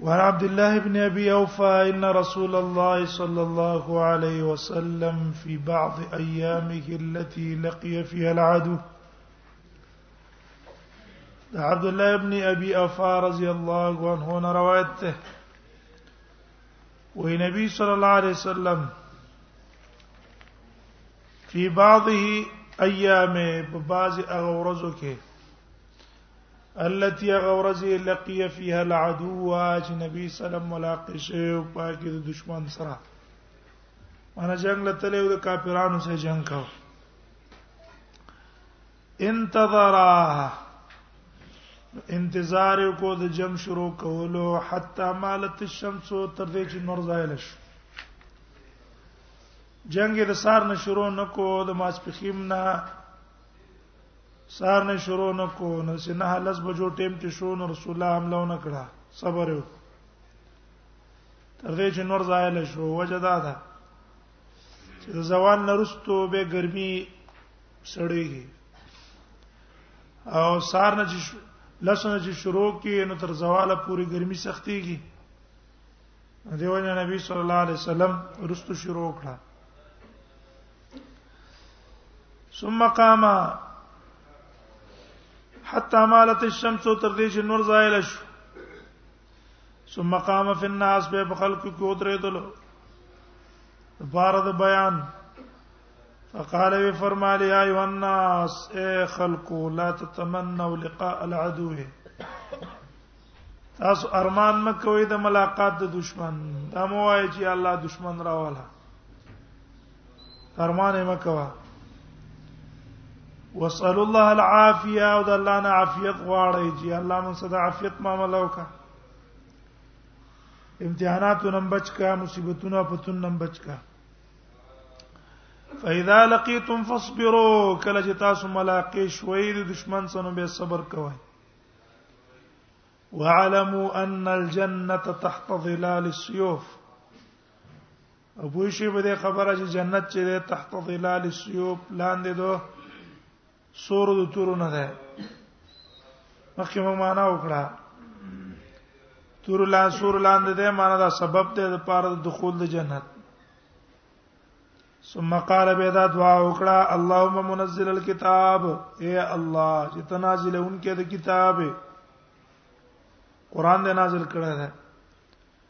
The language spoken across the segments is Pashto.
وعن عبد الله بن ابي اوفى ان رسول الله صلى الله عليه وسلم في بعض ايامه التي لقي فيها العدو عبد الله بن ابي اوفى رضي الله عنه روايته والنبي صلى الله عليه وسلم في بعضه ايامه ببعض اغورزه التي غورز لقي فيها العدو چې نبی سلام ملاقات شو پاکي د دشمن سره انا جنگ لته له کافرانو سره جنگ کاو انتظرها انتظار کو د جم شروع کولو حتا مالت الشمس تر دې چې نور زایل شو جنگ د سار نه شروع نکو د ماسپخیم نه سار نه شروع نه کو نو سنه لس بجو ټیم ته شو نو رسول الله حمله ونه کړه صبر یو تر دې چې نور زایل شو وجدا ده چې زوال نرستو به ګرمي سړېږي او سار نه چې لسنه چې شروع کی نو تر زواله پوری ګرمي سختيږي دیو جن نبی صلی الله علیه وسلم رستو شروع کړه ثم قام حتى مالت الشمس تر دې چې نور زایل شو ثم قام في الناس به په خلق کې ودرېدل فارد بیان فقال وی فرمالی یا ایه الناس اے خلق لا تتمنوا لقاء العدو تاسو ارمان مکوئ د ملاقات د دشمن دا مو وایي چې الله دشمن راواله ارمان مکوا واسال الله العافيه او د الله نه عافیت غواړی چې الله مون صدا عافیت معاملې وکا امتحاناتو نم بچ کا مصیبتونو پتون نم بچ کا فاذا لقيتم فاصبروا کله چې تاسو ملاقات شوي د دشمن سره به صبر کوئ واعلموا ان الجنه تحت ظلال السيوف او پوه شي به د خبره چې جنت چې ده تحت ظلال السيوف لاندې دو سور د تورو نه ده مخکې مو معنا وکړه تور لا سور لاندې ده معنا دا سبب ده د پاره د دخول د جنت ثم قال بيدا دعا وکړه اللهم منزل الكتاب اے الله چې تنازلون کې د کتاب قران دې نازل کړه ده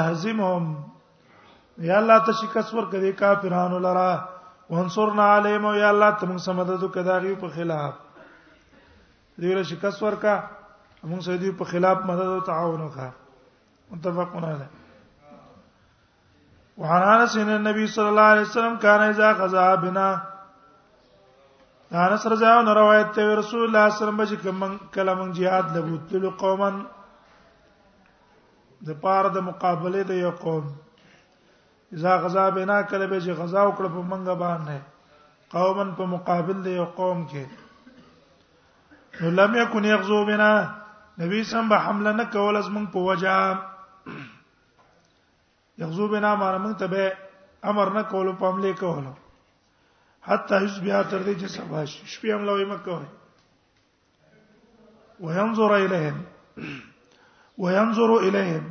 اهزمهم یا الله ته شکست ورکړي کافرانو لرا وانصرنا علیهم یا الله ته موږ سمدد کداغي په خلاف دی له شکست ورکا موږ سې دی په خلاف مدد او تعاون وکړه متفقون علیه وعن انس ان النبي صلى الله عليه وسلم كان اذا غزا بنا انس رضی الله عنه روایت ته رسول الله صلی الله علیه وسلم چې کوم کله مونږ jihad لبوتل قومن د پاره د مقابله د یو قوم اذا غزا بنا کله به چې غزا وکړه په منګه باندې قومن په مقابل د یو قوم کې نو لم یکن یغزو بنا نبی سم به حمله نه کول از موږ په وجا یغزو بنا معنی موږ ته به امر نه کولو په عملې کولو حتی هیڅ بیا تر دې چې سبا شپې هم لوي مکه وينظر اليهم وينظر اليهم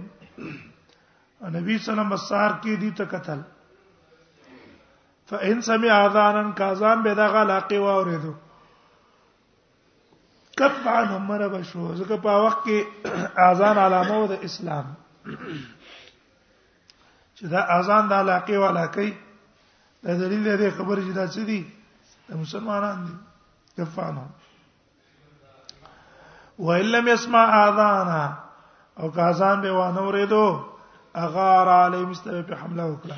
نبی صلی الله علیه وسلم کې دي ته قتل فإن سمع اذانا کاذان به دغه لاقي واوریدو قطعا عمر بشو ځکه په وخت کې اذان علامه د اسلام چې دا اذان د علاقه والا کوي دا دلیل دی خبر چې دا څه دي د مسلمانان دي کفانه وان لم يسمع اذانا او که اذان به وانه ورېدو اغار علی مستوی په حمله وکړه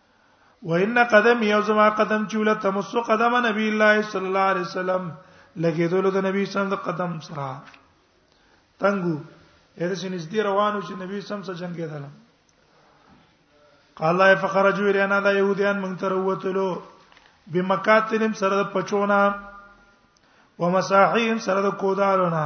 وان قدم یو زما قدم چې ولته مسو قدم نبی الله صلی الله علیه وسلم لګیدل د نبی صلی الله قدم سره تنګو اته چې نږدې روانو چې نبی صلی الله جنگ کېدل قال لا فخرجوا الى انا لا يهوديان من تروتلو بمقاتلهم سره پچونا ومساحيهم سره کودالونا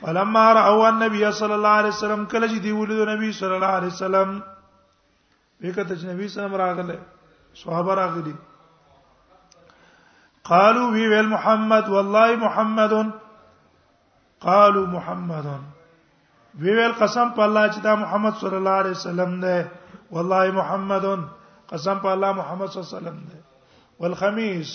فلما راوا النبي صلى الله عليه وسلم کله چې دی ولید نبی صلی الله علیه وسلم وکړه چې نبی صلی الله علیه وسلم راغله صحابه راغلي قالوا وی ویل محمد والله محمد قالوا محمد وی ویل قسم په الله چې دا محمد صلی الله علیه وسلم دی والله محمد قسم په الله محمد صلی الله علیه وسلم دی والخميس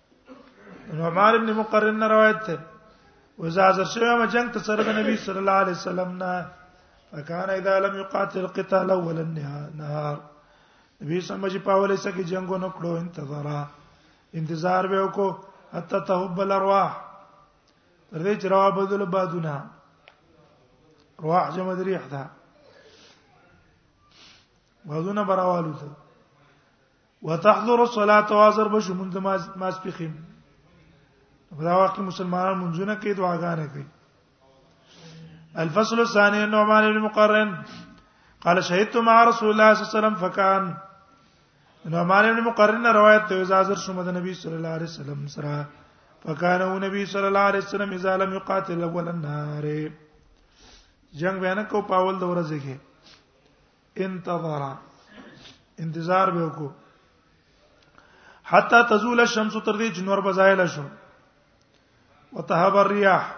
نعمان ابن مقرن نه روایت ده وزا حاضر شوی ما جنگ ته سره د نبی صلی الله علیه وسلم نه فکان اذا لم يقاتل قتال اول النهار نبی سمجه پاولې سکه جنگونه کړو انتظار انتظار به وکړو حتا تهب الارواح تر دې چې روا بدل بادونه روح جمع دريح ده بادونه براوالو ته وتحضر الصلاه واذر بشو من ما سپخیم په دا وخت مسلمانان منځونه کوي دعاګانې کوي الفصل الثاني النعمان بن مقرن قال شهدت مع رسول الله صلى الله عليه وسلم فكان نعمان بن مقرن روایت ته حاضر شوم د نبی صلی الله علیه وسلم سره فكان النبي صلى الله عليه وسلم اذا لم يقاتل اول النهار جنگ بیان کو پاول د ورځې کې انتظر انتظار به وکړو حتا تزول الشمس تر دې چې نور بزایل شو وتهب الرياح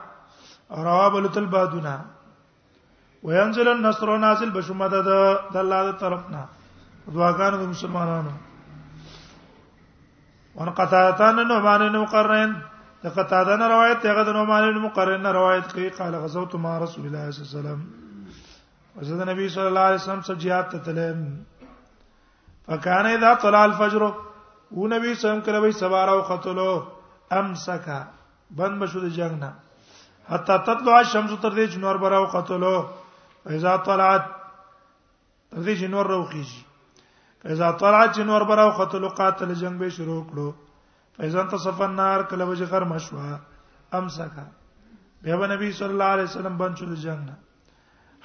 او روابل تل بادونه وينزل النصر نازل بشو مدد د الله د طرفنا دعاګانو د مسلمانانو وان قتادتان نو باندې نو قرن د قتاده نه روایت هغه د نعمان بن مقرن نه روایت کوي قال غزوت ما رسول الله صلی الله علیه وسلم زه د نبی صلی الله علیه وسلم سره jihad ته تلم فکان اذا طلع الفجر و نبی صلی الله علیه وسلم سبا راو قتلو امسک بند بشو د جنگ نه حتا تطلع الشمس تر دې چې نور براو قتلو اذا طلعت تر دې چې نور راوخیږي اذا طلعت چې نور براو قتلو قاتل جنگ به شروع کړو فاذا تصف النار کله وجه غرمشوا امسک به نبی صلی الله علیه وسلم بند شو د جنگ نه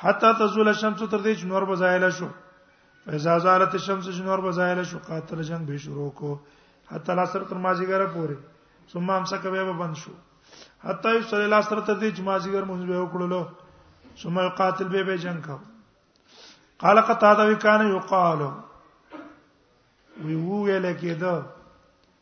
حتا تزول الشمس تر دې چې نور بزایله شو فاذا زالت الشمس چې نور بزایله شو قاتل جنگ به شروع کو حتا لاسر تر مازیګره پورې ثم امسک به به بند شو حتا یو صلی الله سره تر دې چې مازیګر مونږ به وکړلو ثم قاتل به به جنگ کو قال قتاده وکانه یقال وی وو ویل کېده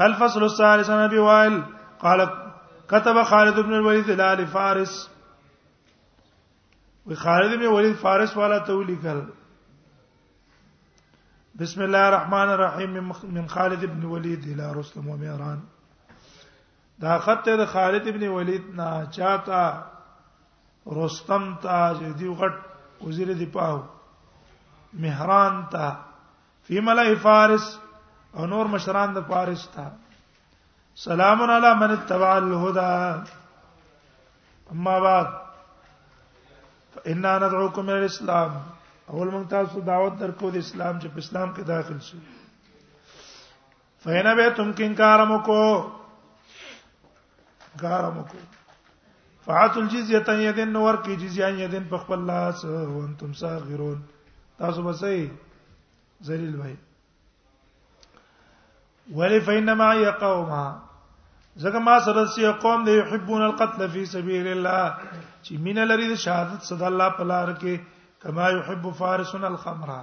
الفصل الثالث عن ابي وائل قال كتب خالد بن الوليد الى فارس وخالد بن الوليد فارس والا ته ولیکل بسم الله الرحمن الرحيم من خالد بن وليد الى رستم وميران دا خط د خالد ابن ولید نا چاته رستم ته جدي غټ وزیر دی پاو مهران ته فی ملئ فارس او نور مشران د فارس ته سلام علی من اتبع الهدى اما بعد فإنا ندعوكم الى الاسلام اول مونږ تاسو دعوت درکو د اسلام چې په اسلام کې داخل شئ فینا به تم کین کارم کو کارم کو فعات الجزیه تن یدن نور کی جزیه یدن په خپل لاس وانتم صاغرون تاسو به سي ذلیل وای ولی فین معي قوما زګه ما سره سی قوم دی يحبون القتل فی سبیل الله چې مين لري د شهادت صد الله په لار کې کما يحب فارسن الخمره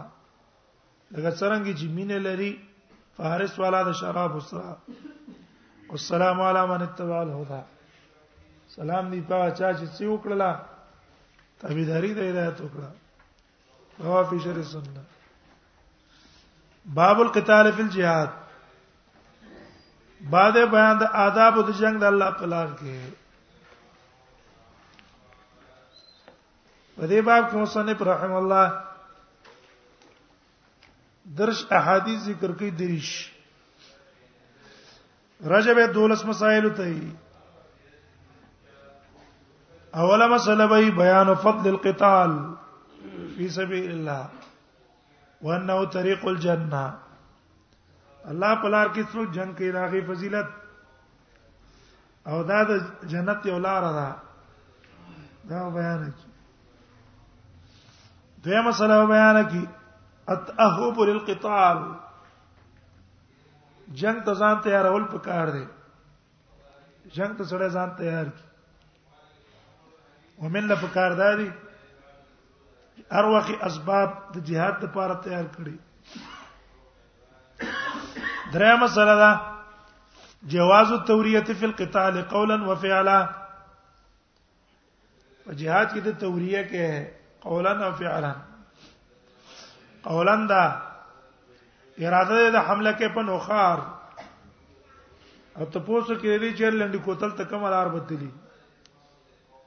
لکه څنګه چې مینه لري فارس والا د شراب سره والسلام علی من اتبع الهدى سلام دی په چا چې څه وکړه تابعداري د هدایت وکړه روا فی شر سنت باب القتال فی الجهاد بعد بیان د آداب د جنگ د الله تعالی کې په دې باب کې مصنف رحم الله درش احادیث ذکر کوي دریش رجب دولس مسائل ته اوله مسله به بیان فضل القتال فی سبیل الله وانه طریق الجنه الله پلار کې څو جنگ کې راغي فضیلت او دا د جنت یو لار ده دا بیان کی دا مسله بیان کی اتأهب للقتال جنگ ته ځان تیارول پکار دی جنگ ته سره ځان تیار کی ومن له پکار دی هر وخت اسباب د جهاد لپاره تیار کړی درې مسله ده جواز التوریه فی القتال قولا وفعلا په جهاد کې د توریه کې قولا او فعلا قولا دا اراده د حمله کې په نوخار او تاسو کې دې چې لنډی کوتل ته کومه لار بدلی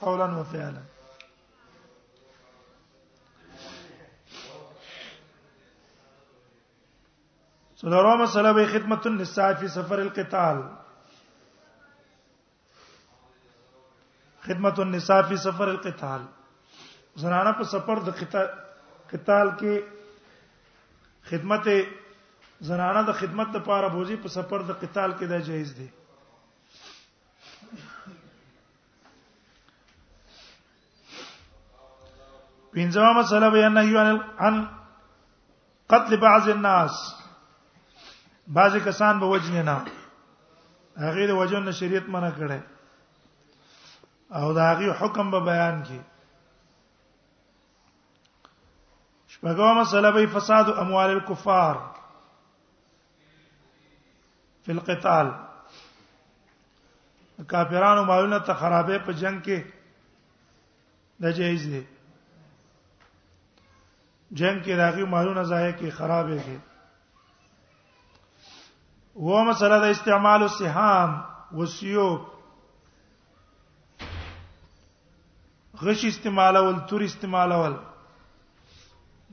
قولا وفعلا سلورو مسله به خدمت النساء فی سفر القتال خدمت النساء فی سفر القتال زنانه په سفر د قتال کې خدمت زنانه د خدمت لپاره بوزي په سفر د قتال کې دا جایز دی پنځمه مسله بیان نه یو عن قتل بعض الناس بعض کسان به وجن نه هغه د وجن شریعت منع کړي او دا هغه حکم به بیان کړي شپږمه مسله به فساد اموال الكفار فی القتال کافرانو مالونه ته خرابې په جنگ کې د جایز دي جنگ کې راغي مالونه ضایع کې خرابې کې و مسله د استعمال السهام والسيوف غش استعمالول تور استعمالول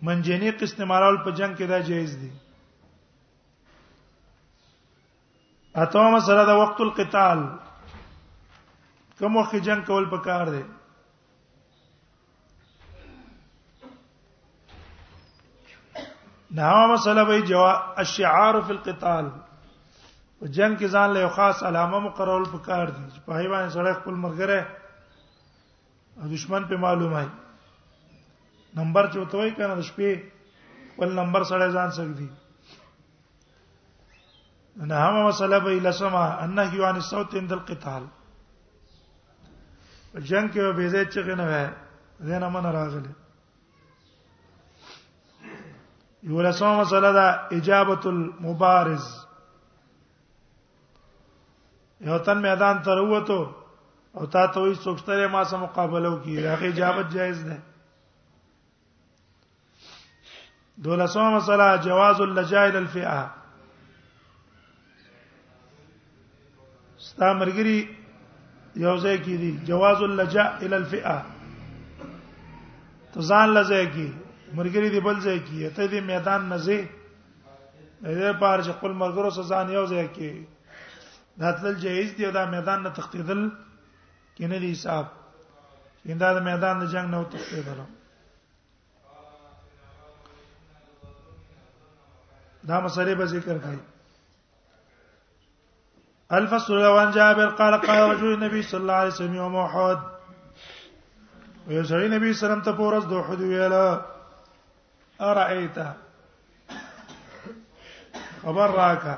منجنیق استعمالول په جنگ کې دا جایز دي اته مسله دا وخت القتال کوم وخت جنگ کول پکار دی دا مسله به جوا الشعار فی القتال په جنگ کې ځان له خاص علامه مقررول پکار دي چې په هیوان سره خپل مرګره او دشمن په معلومه نمبر چوتوي کنه د شپې ول نمبر سره ځان سګدي نه هغه مسله به لسما انه یو ان صوت عند القتال جنگ کې به زه چې نه وای زه نه من راغله یو لسما مسله دا اجابه المبارز یو تن میدان ته وروته او تا ته وې څوکستره ما سره مقابله وکي هغه اجابت جایز ده دولسمه مسله جواز اللجاء الى الفئه ستا مرګري یو ځای کې دي جواز اللجاء الى الفئه تزان لځای کې مرګري دی بل ځای کې ته دې میدان نزه دې پار چې خپل مرګرو سزا نه یو ځای کې داتل جایز دی دا میدان نه تختیدل کینه دي صاحب انده د میدان د جنگ نه وتښتیدل دا مسله به ذکر کړي الفصل روان جابر قال قال رجل النبي صلى الله عليه وسلم يوم احد ويا سيدي النبي صلى الله عليه وسلم ته پورز دوه حد ویلا ارايت خبر راکا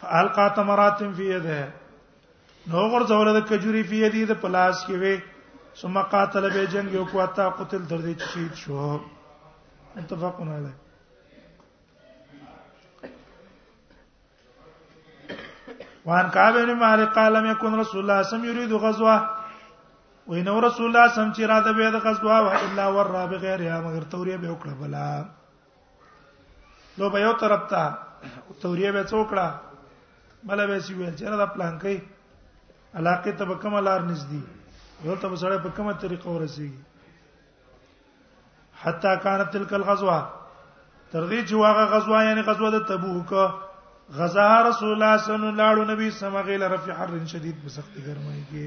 فالقا تمرات فی یده نو ورځول د کجوري فی یدی د پلاس کې وي ثم قاتل به جنگ یو قوتا قتل تر دې شهید شو متفقون علیه وان کعب بن مالک قال لم يكن رسول الله صلى الله عليه وسلم يريد غزوه وین رسول الله صلی الله علیه وسلم چې را ده به د غزوه الا ور را بغیر یا مگر توریا به وکړه بلا نو به یو طرف ته توریه به څوکړه بل به سی ویل چې دا پلان کوي علاقه ته به کوم لار نږدې یو ته سره په کومه طریقه ورسیږي حتا كانت تلك الغزوه تر دې چې واغه غزوه یعنی غزوه د تبوک غزا رسول الله صلی الله علیه وسلم لاړو نبی سمغه لرفی حر شدید بسخت ګرمای کې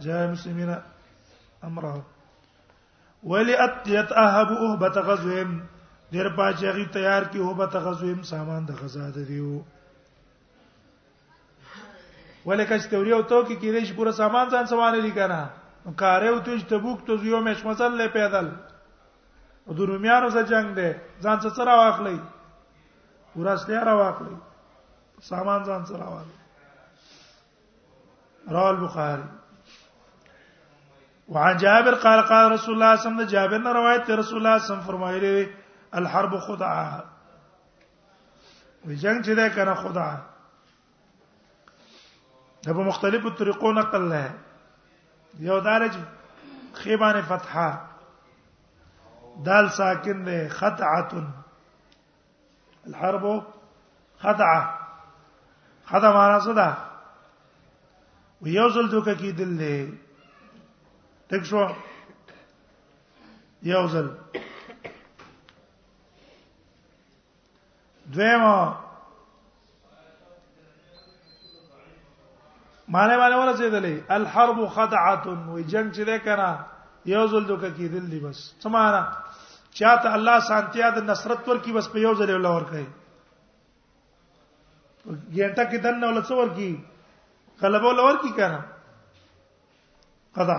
جاء المسلمين امره ولی اتيتاهب اهبت غزوهم ډیر پاچاغي تیار کی هو به تغزویم سامان د غزا ده دیو ولکه چې توري او تو کې کېږي چې پورا سامان ځان سامان لیکنه نو کار یو ته چې تبوک ته یو مش مزل له پیدل او د رومیانو سره جنگ ده ځان څه سره واخلې پورا سره واخلې سامان ځان سره واخلې رواه البخاري وعن جابر قال قال رسول الله صلی الله علیه وسلم جابر نے روایت ہے رسول الله صلی الله علیه وسلم فرمایلی الحرب خدعه وی جنگ چې ده کنه خدعه دا په مختلفو طریقو نقل لای یو دارج خیبان فتحه دال ساکن ده خطعه الحرب خدعه خدعه معنا څه ده یو ځل دوکه کیدل دی ټک شو یو ځل دویمه معنی باندې ورسېدلې الحرب خدعه و جنگ چې ده کنه یو ځل دوک کېدل دی بس سمانا چاته الله سانتیا د نصرت ور کی بس په یو ځل ولا ور کوي ګنټه کې دنه ولا څور کی غلبه ولا ور کی کنه قضا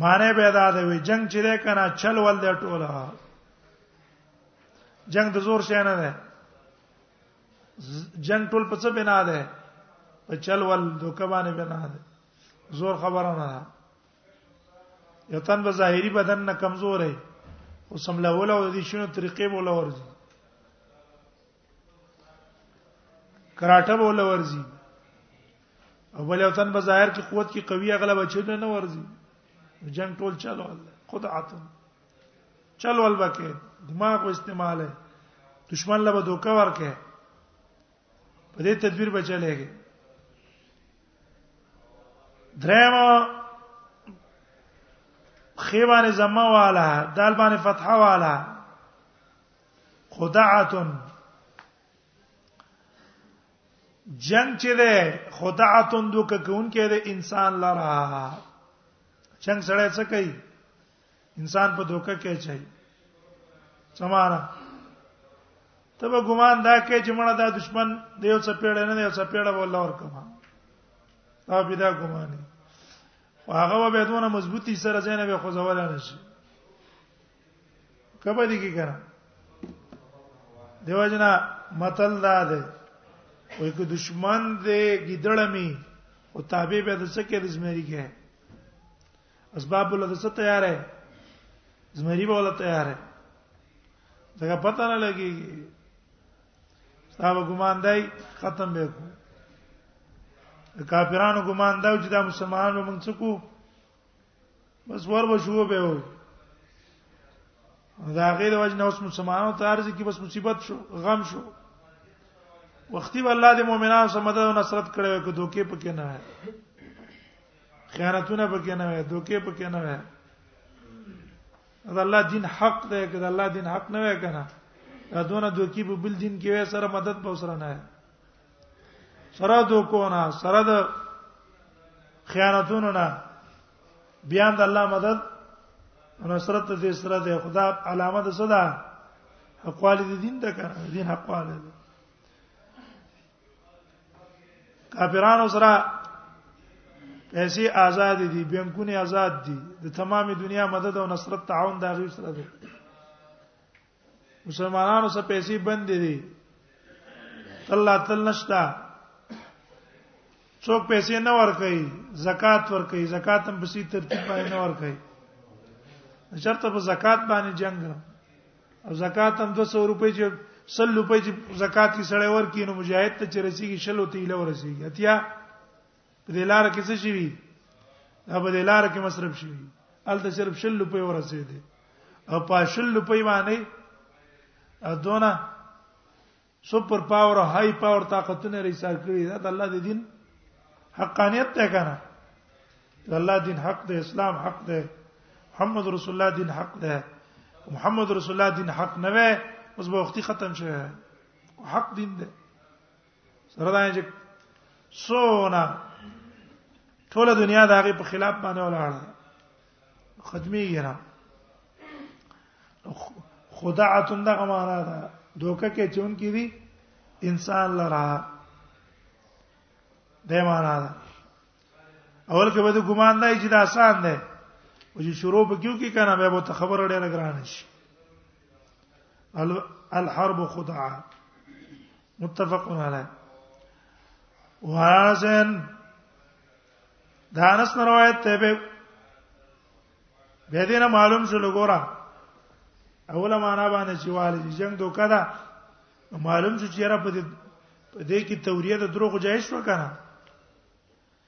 معنی به دا دی وی جنگ چې ده کنه چل ول ده ټوله جنگ د زور شې نه ده جنگ ټول په څه بنا ده په چل ول دوکه باندې بنا ده زور خبره نه ده یو تن به ظاهری بدن نه کمزور دی او سملول او د دې شنو طریقې بوله ورځي کراټه به ول ورزي او بل یو تن به ظاهر کې قوت کې قوي اغلا بچو نه ورزي جنگ ټول چلو الله خود عاتم چلو ول بکه دماغ استعمال ہے دشمن له دوکا ورکه په دې تدبیر به چلےږي درېم خیبان زمه والا دال باندې فتح والا خدعه جنگ چې ده خدعه دوک کون کې ده انسان لرا جنگ سره څه کوي انسان په دوکه کې چي سمارا ته به ګمان دا کې چې مړه دا دشمن دی یو څه پیړې نه دی یو څه پیړه ولا ور کما دا به دا ګمان دی هغه به دونه مضبوطی سره ځنه به خو زول نه شي کبه دي کې کنه دیو جنا متل دا ده وای کو دشمن دې ګیدړمی او تابع به د څه کې د زمری کې اسباب له څه تیار ہے زمری به ول تیار ہے دا پته نه لګي تاسو ګمان دی ختم به کو کافرانو ګمان دا چې دا مسلمانانو موږ څه کو بس ور بشو به و دا غیر وجه نه اوس مسلمانانو ته ارزي کې بس مصیبت شو غم شو وختي الله دې مؤمنانو سره مدد او نصرت کړي وي که دوکې پکې نه وي خیانتونه پکې نه وي دوکې پکې نه وي دا الله دین حق دی که دا الله دین حق نه وي کنه دا دونه دوکې په بل دین کې وي سره مدد به سره نه وي سره د کونه سره د خیانتونو نه بیا د الله مدد نصرت دې سره د خدا علامه ده صدا اقوال دې دین ته کړه دین اقوال دې کافرانو سره پیسې آزاد دي بانکونه آزاد دي د تمامه دنیا مدد او نصرت تعاون دا غیر سره ده مسلمانانو سره پیسې بند دي الله تل نشتا څوک پیسې نه ورکړي زکات ورکړي زکات هم په سي ترتیب باندې نه ورکړي شرط په زکات باندې جنگ او زکات هم 200 روپۍ چې 100 روپۍ چې زکات یې سړی ورکړي نو مجاهد ته چې رسیږي شلو ته یې لور رسیږي اتیا په دې لار کې څه شي وي دا په دې لار کې مصرف شي الته صرف شل روپۍ ورسېده او په شل روپۍ باندې ادونه سپر پاور های پاور طاقتونه ریسار کړی دا د الله د دین حقانیت ته کنه د الله دین حق د اسلام حق ده محمد رسول الله دین حق ده محمد رسول الله دین حق نه وای اوس به وختي ختم شوی حق دین ده سره دا چې سونه ټول دنیا د هغه په خلاف باندې ولاړه ختمي ګره خدعتن دا معنا ده دوکه کې چون کې دي انسان لرا د معنا ده اول کې به د ګمان نه چې دا آسان ده او چې شروع به کیو کې کنه به ته خبر اړه نه ګران شي الحرب خدعه متفق علی وازن دانس روایت ته به به دې نه معلوم شو لګورا اوله معنا باندې چې والي جنگ دوکا دا معلوم شو چې را په دې کې توریه د دروغ جایز شو کنه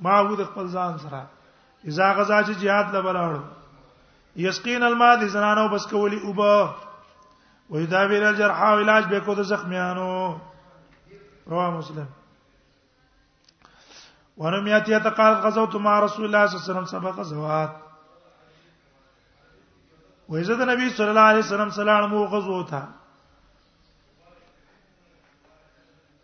ما ود خپل ځان سره اذا غزا چې jihad لبلاړو یسقین الماء دي زنانو بس کولی او به وې دا ویل جرح او علاج به کو د زخمیانو رواه مسلم ورم یاتیه تقالت غزوت مع رسول الله صلی الله علیه وسلم سبق غزوات وې زه د نبی صلی الله علیه وسلم سلام او غزو ته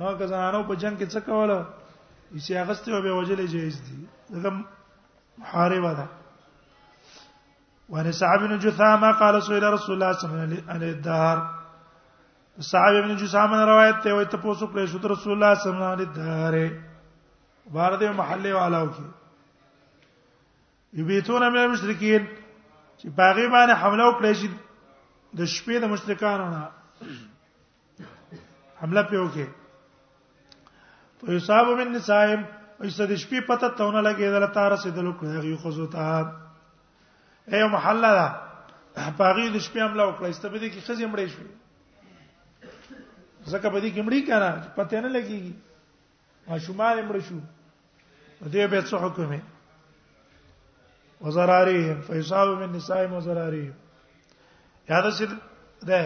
هغه زنانو په جنگ کې څه کوله چې اغستې او به وجلې جایز دي دا محاربه ده وعن سعد بن جثامه قال سئل رسول الله صلى الله عليه وسلم عن الدهر سعد بن جثامه روایت ته وي ته پوسو کړې شو رسول الله صلی الله علیه الدهر بار دې محله والاو کې یبیتون من المشرکین چې باغی باندې حمله وکړې شي د شپې د مشرکانو نه حمله په وکي په حساب من نسائم ایسه د شپې پته تونه لګې دل تار سه دل کړه غي خو زوتا اے محله دا پاغي د شپې حمله وکړه ایسته به دې کې خزې مړې شو زکه به دې کې مړې کنه پته نه لګيږي ماشومان مړ شو دې به څه حکم یې وزرارهم فیصاب من نساء وزرارهم یاد شي ده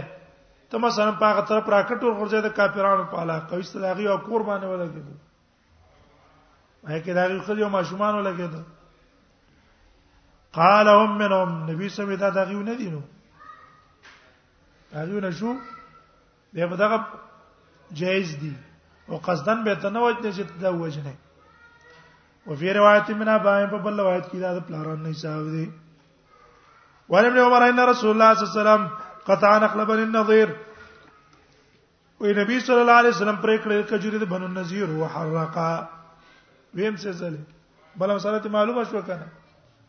ته مثلا په هغه طرف راکټ ور ورځي د کاپیرانو په علاقه کوي ستداغي او کور باندې ولګیدو هغه کې داغي خو یو ماشومان ولګیدو قال هم منهم نبی سمې دا داغي نه دینو هغه نه شو به په دغه جایز دي او قصدن به ته نه وجنه چې دا وجنه او فی روایت من ابا په بل روایت کې دا پلاران نه صاحب دي ولم عمر ان رسول الله صلی الله علیه وسلم قطع نخل بن النضير وی نبی صلی الله علیه وسلم پرې کړې کجوري د بنو النذیر وحرقا ویم څه ځله بل مسله ته معلومه شو کنه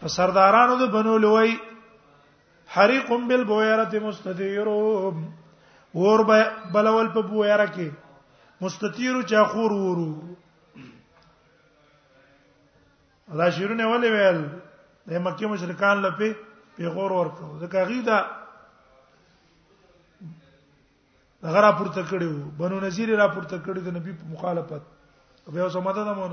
په سردارانو د بنو لوی حریق بالبویره مستدیر ور بلول په بویره کې مستطیر چا خور ورو دا شیرونه ولې ویل د مکه مشرکان لپاره پیغور ورکړو ځکه غي دا هغه را پورته کړو بنو نذیر را پورته کړو د نبی په مخالفت بیا سماده نه مونږ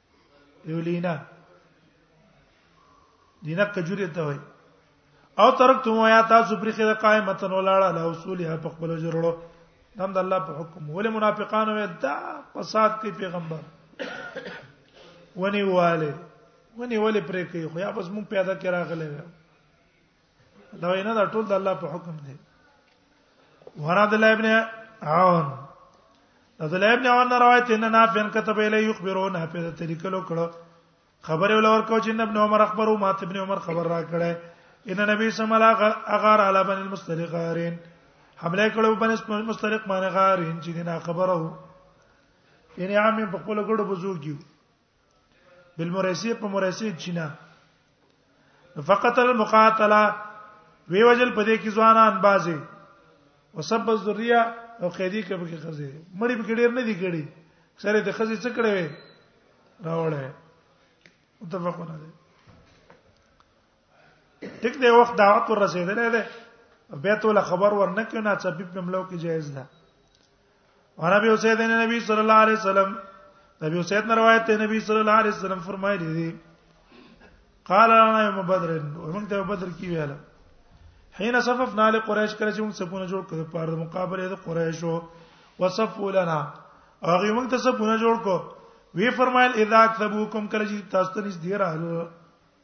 یولینا دینه کجوري ته وای او ترکتم یا تاسو پرې خره قائمتن ولاړه له اصولها په خپل جوړو دم د الله په حکم ولې منافقان وې دا فساد کوي پیغمبر ونی واله ونی ولې پرې کوي خو یا بس مون پیدا کرا غلې دا وینا دا ټول د الله په حکم دی ورد الله ابن عون عبد الله ابن عون روایت ان نافع كتب الی یخبرون په دې لیکلو کړه خبر ولور کو چې ابن عمر اخبرو ما ابن عمر خبر را کړه ان نبی صلی الله علیه وسلم اغار علی بن المستلق غارین حمله کړو بن المستلق باندې غارین چې دینه خبره یعنی عام په خپل ګړو بزوګیو بالمرسي په مرسي چینا فقط المقاتله وی وجل پدې کې ځوانان بازي وسب الذریه او قیدی کې پکې خزه مړی پکې ډیر نه دی کړی سره د خزه څه کړی وي راوړې متفقونه دي ټیک دی وخت دعوت ور رسیدلې ده بیت ول خبر ورنکې نه څه په مملو کې جایز ده اور ابي سعيد نے نبی صلی الله علیه وسلم نبی سعيد نے روایت ہے نبی صلی الله علیه وسلم فرمایلی دی قال انا يوم بدر ومن ته بدر کی ویاله حين صففنا لقريش کله چې موږ سپونه جوړ کړو په اړه مقابله د قريشو وصفوا لنا هغه موږ ته سپونه جوړ کو وی فرمایل اذا كذبوكم کله چې تاسو ته نږدې راغلو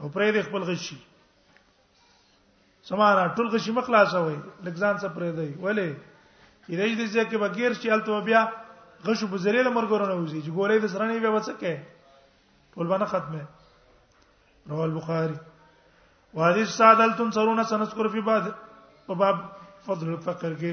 او پرې د خپل غشي سمارا ټول غشي مخلاصه وي لګزان څه پرې دی ولې اې دې دې ځکه بغیر چې الته بیا غشو بزرې له مرګورونه وځي چې ګولې د سره نه بیا وڅکه ټول باندې ختمه رواه البخاري وحديث سادل تنصرون سنذكر في بعض په باب فضل الفقر کې